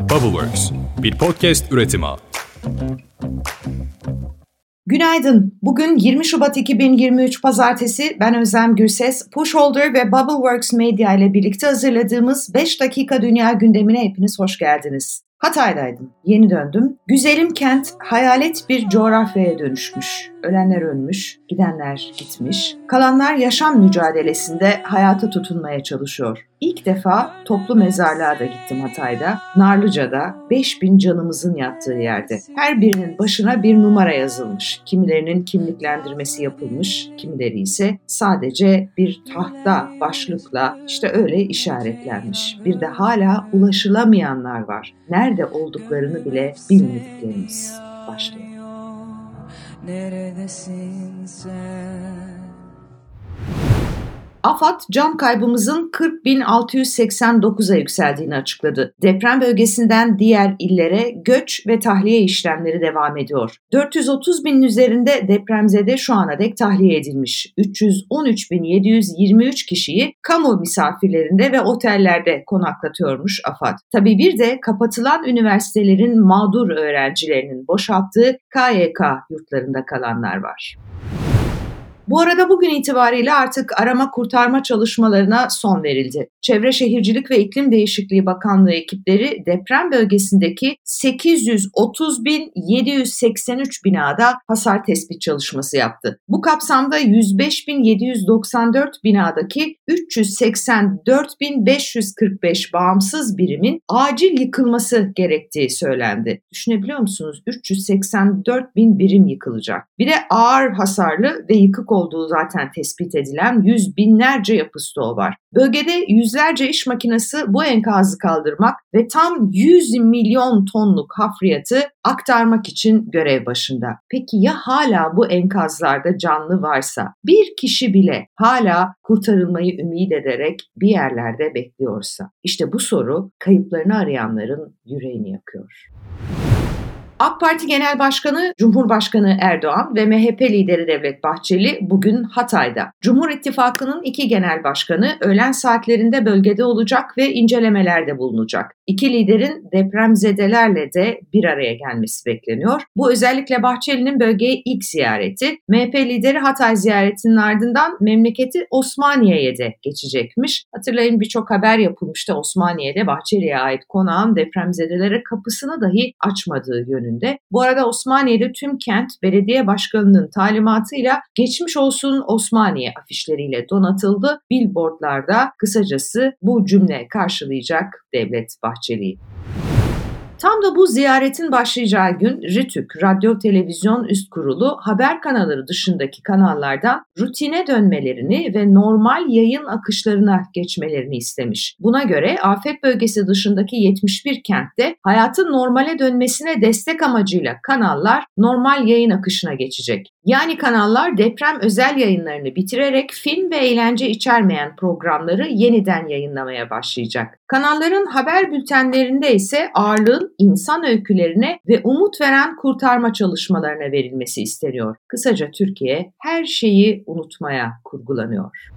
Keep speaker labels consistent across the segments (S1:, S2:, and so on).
S1: Bubbleworks, bir podcast üretimi.
S2: Günaydın. Bugün 20 Şubat 2023 Pazartesi. Ben Özlem Gürses. Pushholder ve Bubbleworks Media ile birlikte hazırladığımız 5 dakika dünya gündemine hepiniz hoş geldiniz. Hatay'daydım. Yeni döndüm. Güzelim kent hayalet bir coğrafyaya dönüşmüş. Ölenler ölmüş, gidenler gitmiş. Kalanlar yaşam mücadelesinde hayata tutunmaya çalışıyor. İlk defa toplu mezarlığa da gittim Hatay'da. Narlıca'da 5000 canımızın yattığı yerde. Her birinin başına bir numara yazılmış. Kimilerinin kimliklendirmesi yapılmış, kimileri ise sadece bir tahta başlıkla işte öyle işaretlenmiş. Bir de hala ulaşılamayanlar var. Nerede olduklarını bile bilmediklerimiz. Başlayalım. Neredesin sen? AFAD can kaybımızın 40.689'a yükseldiğini açıkladı. Deprem bölgesinden diğer illere göç ve tahliye işlemleri devam ediyor. 430 binin üzerinde depremzede şu ana dek tahliye edilmiş. 313.723 kişiyi kamu misafirlerinde ve otellerde konaklatıyormuş AFAD. Tabi bir de kapatılan üniversitelerin mağdur öğrencilerinin boşalttığı KYK yurtlarında kalanlar var. Bu arada bugün itibariyle artık arama kurtarma çalışmalarına son verildi. Çevre Şehircilik ve İklim Değişikliği Bakanlığı ekipleri deprem bölgesindeki 830.783 binada hasar tespit çalışması yaptı. Bu kapsamda 105.794 binadaki 384.545 bağımsız birimin acil yıkılması gerektiği söylendi. Düşünebiliyor musunuz? 384 bin birim yıkılacak. Bir de ağır hasarlı ve yıkık olduğu zaten tespit edilen yüz binlerce yapı stoğu var. Bölgede yüzlerce iş makinesi bu enkazı kaldırmak ve tam 100 milyon tonluk hafriyatı aktarmak için görev başında. Peki ya hala bu enkazlarda canlı varsa, bir kişi bile hala kurtarılmayı ümit ederek bir yerlerde bekliyorsa? İşte bu soru kayıplarını arayanların yüreğini yakıyor. AK Parti Genel Başkanı Cumhurbaşkanı Erdoğan ve MHP lideri Devlet Bahçeli bugün Hatay'da. Cumhur İttifakı'nın iki genel başkanı öğlen saatlerinde bölgede olacak ve incelemelerde bulunacak. İki liderin depremzedelerle de bir araya gelmesi bekleniyor. Bu özellikle Bahçeli'nin bölgeye ilk ziyareti. MHP lideri Hatay ziyaretinin ardından memleketi Osmaniye'ye de geçecekmiş. Hatırlayın birçok haber yapılmıştı Osmaniye'de Bahçeli'ye ait konağın depremzedelere kapısını dahi açmadığı yönünde yönünde. Bu arada Osmaniye'de tüm kent belediye başkanının talimatıyla geçmiş olsun Osmaniye afişleriyle donatıldı. Billboardlarda kısacası bu cümle karşılayacak Devlet Bahçeli'yi. Tam da bu ziyaretin başlayacağı gün RTÜK, Radyo Televizyon Üst Kurulu haber kanalları dışındaki kanallardan rutine dönmelerini ve normal yayın akışlarına geçmelerini istemiş. Buna göre afet bölgesi dışındaki 71 kentte hayatın normale dönmesine destek amacıyla kanallar normal yayın akışına geçecek. Yani kanallar deprem özel yayınlarını bitirerek film ve eğlence içermeyen programları yeniden yayınlamaya başlayacak. Kanalların haber bültenlerinde ise ağırlığın insan öykülerine ve umut veren kurtarma çalışmalarına verilmesi isteniyor. Kısaca Türkiye her şeyi unutmaya kurgulanıyor.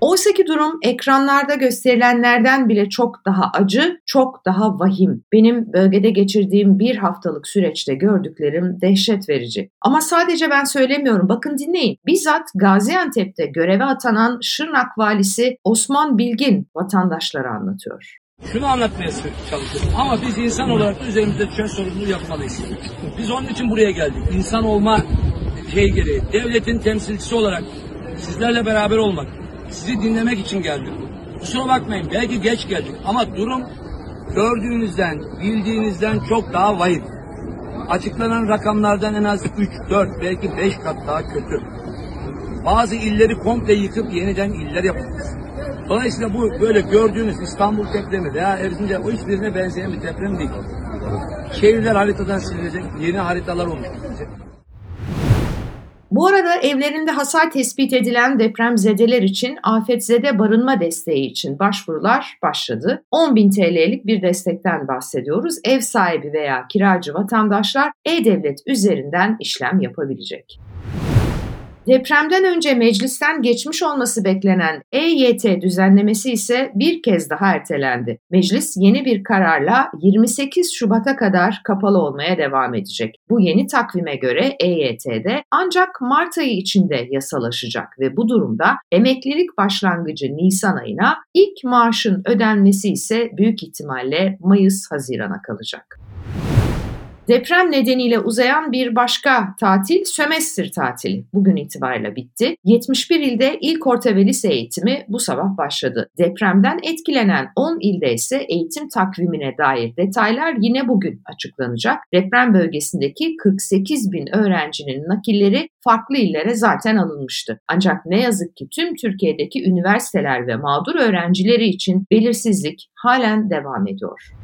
S2: Oysa ki durum ekranlarda gösterilenlerden bile çok daha acı, çok daha vahim. Benim bölgede geçirdiğim bir haftalık süreçte gördüklerim dehşet verici. Ama sadece ben söylemiyorum. Bakın dinleyin. Bizzat Gaziantep'te göreve atanan Şırnak valisi Osman Bilgin vatandaşlara anlatıyor.
S3: Şunu anlatmaya çalışıyorum ama biz insan olarak da üzerimizde düşen sorumluluğu yapmalıyız. Biz onun için buraya geldik. İnsan olma şey gereği, devletin temsilcisi olarak sizlerle beraber olmak, sizi dinlemek için geldik. Kusura bakmayın belki geç geldik ama durum gördüğünüzden, bildiğinizden çok daha vahim. Açıklanan rakamlardan en az 3, 4 belki 5 kat daha kötü. Bazı illeri komple yıkıp yeniden iller yapacağız. Dolayısıyla bu böyle gördüğünüz İstanbul depremi veya Erzincan o hiçbirine benzeyen bir deprem değil. Şehirler haritadan silinecek, yeni haritalar oluşturulacak.
S2: Bu arada evlerinde hasar tespit edilen depremzedeler için afetzede barınma desteği için başvurular başladı. 10 bin TL'lik bir destekten bahsediyoruz. Ev sahibi veya kiracı vatandaşlar E-Devlet üzerinden işlem yapabilecek. Depremden önce meclisten geçmiş olması beklenen EYT düzenlemesi ise bir kez daha ertelendi. Meclis yeni bir kararla 28 Şubat'a kadar kapalı olmaya devam edecek. Bu yeni takvime göre EYT'de ancak Mart ayı içinde yasalaşacak ve bu durumda emeklilik başlangıcı Nisan ayına, ilk maaşın ödenmesi ise büyük ihtimalle Mayıs-Haziran'a kalacak. Deprem nedeniyle uzayan bir başka tatil sömestr tatili bugün itibariyle bitti. 71 ilde ilk orta ve lise eğitimi bu sabah başladı. Depremden etkilenen 10 ilde ise eğitim takvimine dair detaylar yine bugün açıklanacak. Deprem bölgesindeki 48 bin öğrencinin nakilleri farklı illere zaten alınmıştı. Ancak ne yazık ki tüm Türkiye'deki üniversiteler ve mağdur öğrencileri için belirsizlik halen devam ediyor.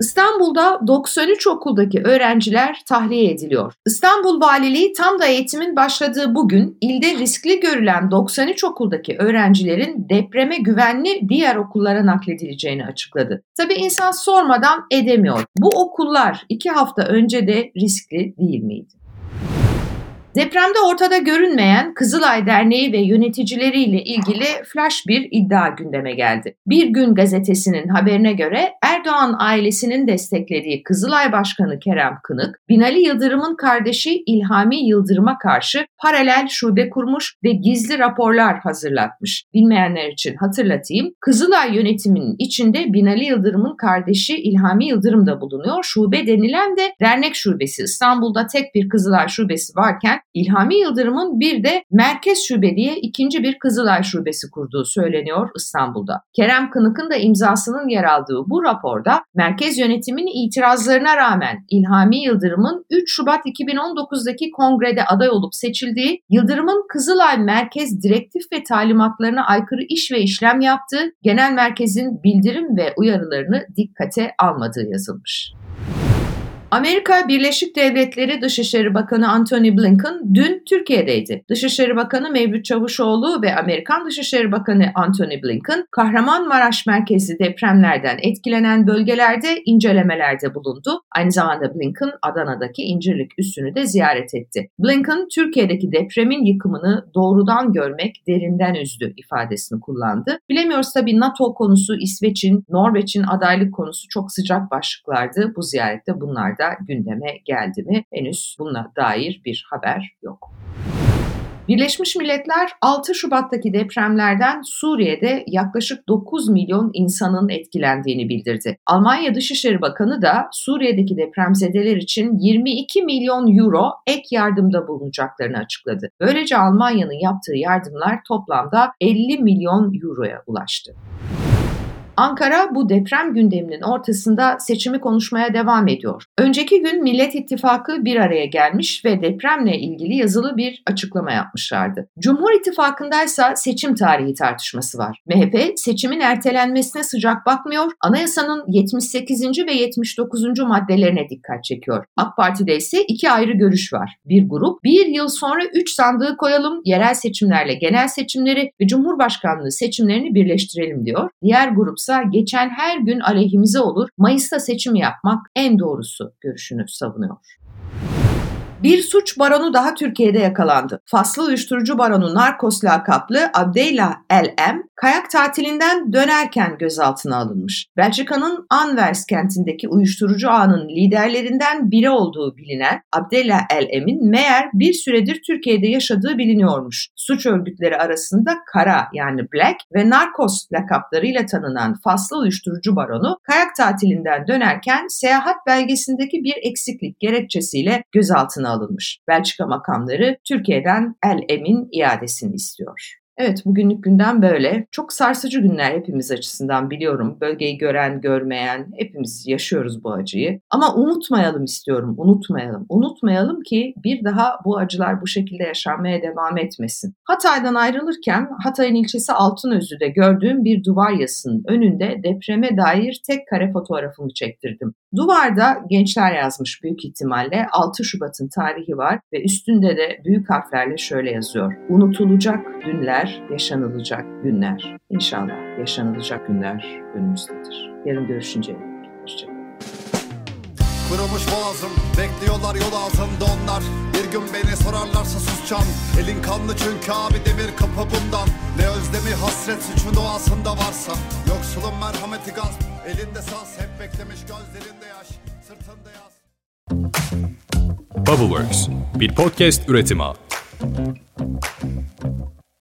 S2: İstanbul'da 93 okuldaki öğrenciler tahliye ediliyor. İstanbul Valiliği tam da eğitimin başladığı bugün ilde riskli görülen 93 okuldaki öğrencilerin depreme güvenli diğer okullara nakledileceğini açıkladı. Tabi insan sormadan edemiyor. Bu okullar iki hafta önce de riskli değil miydi? Depremde ortada görünmeyen Kızılay Derneği ve yöneticileriyle ilgili flash bir iddia gündeme geldi. Bir gün gazetesinin haberine göre Erdoğan ailesinin desteklediği Kızılay Başkanı Kerem Kınık, Binali Yıldırım'ın kardeşi İlhami Yıldırım'a karşı paralel şube kurmuş ve gizli raporlar hazırlatmış. Bilmeyenler için hatırlatayım. Kızılay yönetiminin içinde Binali Yıldırım'ın kardeşi İlhami Yıldırım da bulunuyor. Şube denilen de dernek şubesi. İstanbul'da tek bir Kızılay şubesi varken İlhami Yıldırım'ın bir de Merkez Şube diye ikinci bir Kızılay Şubesi kurduğu söyleniyor İstanbul'da. Kerem Kınık'ın da imzasının yer aldığı bu raporda merkez yönetiminin itirazlarına rağmen İlhami Yıldırım'ın 3 Şubat 2019'daki kongrede aday olup seçildiği, Yıldırım'ın Kızılay Merkez direktif ve talimatlarına aykırı iş ve işlem yaptığı, genel merkezin bildirim ve uyarılarını dikkate almadığı yazılmış. Amerika Birleşik Devletleri Dışişleri Bakanı Antony Blinken dün Türkiye'deydi. Dışişleri Bakanı Mevlüt Çavuşoğlu ve Amerikan Dışişleri Bakanı Antony Blinken, Kahramanmaraş merkezli depremlerden etkilenen bölgelerde incelemelerde bulundu. Aynı zamanda Blinken Adana'daki İncirlik üssünü de ziyaret etti. Blinken, Türkiye'deki depremin yıkımını doğrudan görmek derinden üzdü ifadesini kullandı. Bilemiyoruz tabii NATO konusu, İsveç'in, Norveç'in adaylık konusu çok sıcak başlıklardı. Bu ziyarette bunlar da gündeme geldi mi henüz buna dair bir haber yok. Birleşmiş Milletler 6 Şubat'taki depremlerden Suriye'de yaklaşık 9 milyon insanın etkilendiğini bildirdi. Almanya Dışişleri Bakanı da Suriye'deki depremzedeler için 22 milyon euro ek yardımda bulunacaklarını açıkladı. Böylece Almanya'nın yaptığı yardımlar toplamda 50 milyon euroya ulaştı. Ankara bu deprem gündeminin ortasında seçimi konuşmaya devam ediyor. Önceki gün Millet İttifakı bir araya gelmiş ve depremle ilgili yazılı bir açıklama yapmışlardı. Cumhur İttifakı'ndaysa seçim tarihi tartışması var. MHP seçimin ertelenmesine sıcak bakmıyor, anayasanın 78. ve 79. maddelerine dikkat çekiyor. AK Parti'de ise iki ayrı görüş var. Bir grup bir yıl sonra 3 sandığı koyalım, yerel seçimlerle genel seçimleri ve Cumhurbaşkanlığı seçimlerini birleştirelim diyor. Diğer grup olursa geçen her gün aleyhimize olur, Mayıs'ta seçim yapmak en doğrusu görüşünü savunuyor. Bir suç baronu daha Türkiye'de yakalandı. Faslı uyuşturucu baronu Narkos lakaplı Abdeyla El-Em, kayak tatilinden dönerken gözaltına alınmış. Belçika'nın Anvers kentindeki uyuşturucu ağının liderlerinden biri olduğu bilinen Abdeyla El-Em'in meğer bir süredir Türkiye'de yaşadığı biliniyormuş. Suç örgütleri arasında Kara yani Black ve Narkos lakaplarıyla tanınan Faslı uyuşturucu baronu kayak tatilinden dönerken seyahat belgesindeki bir eksiklik gerekçesiyle gözaltına alınmış. Belçika makamları Türkiye'den El Emin iadesini istiyor. Evet bugünlük günden böyle. Çok sarsıcı günler hepimiz açısından biliyorum. Bölgeyi gören, görmeyen hepimiz yaşıyoruz bu acıyı. Ama unutmayalım istiyorum, unutmayalım. Unutmayalım ki bir daha bu acılar bu şekilde yaşanmaya devam etmesin. Hatay'dan ayrılırken Hatay'ın ilçesi Altınözü'de gördüğüm bir duvar yazısının önünde depreme dair tek kare fotoğrafımı çektirdim. Duvarda gençler yazmış büyük ihtimalle 6 Şubat'ın tarihi var ve üstünde de büyük harflerle şöyle yazıyor. Unutulacak günler, yaşanılacak günler. İnşallah yaşanılacak günler önümüzdedir. Yarın görüşünceye dek. Hoşçakalın.
S4: Kurumuş boğazım Bekliyorlar yol ağzımda onlar Bir gün beni sorarlarsa susacağım Elin kanlı çünkü abi demir kapı bundan Ne özlemi hasret suçu doğasında varsa Yoksulun merhameti gaz Elinde saz hep beklemiş gözlerinde yaş sırtında yaz.
S1: Bubbleworks bir podcast üretimi.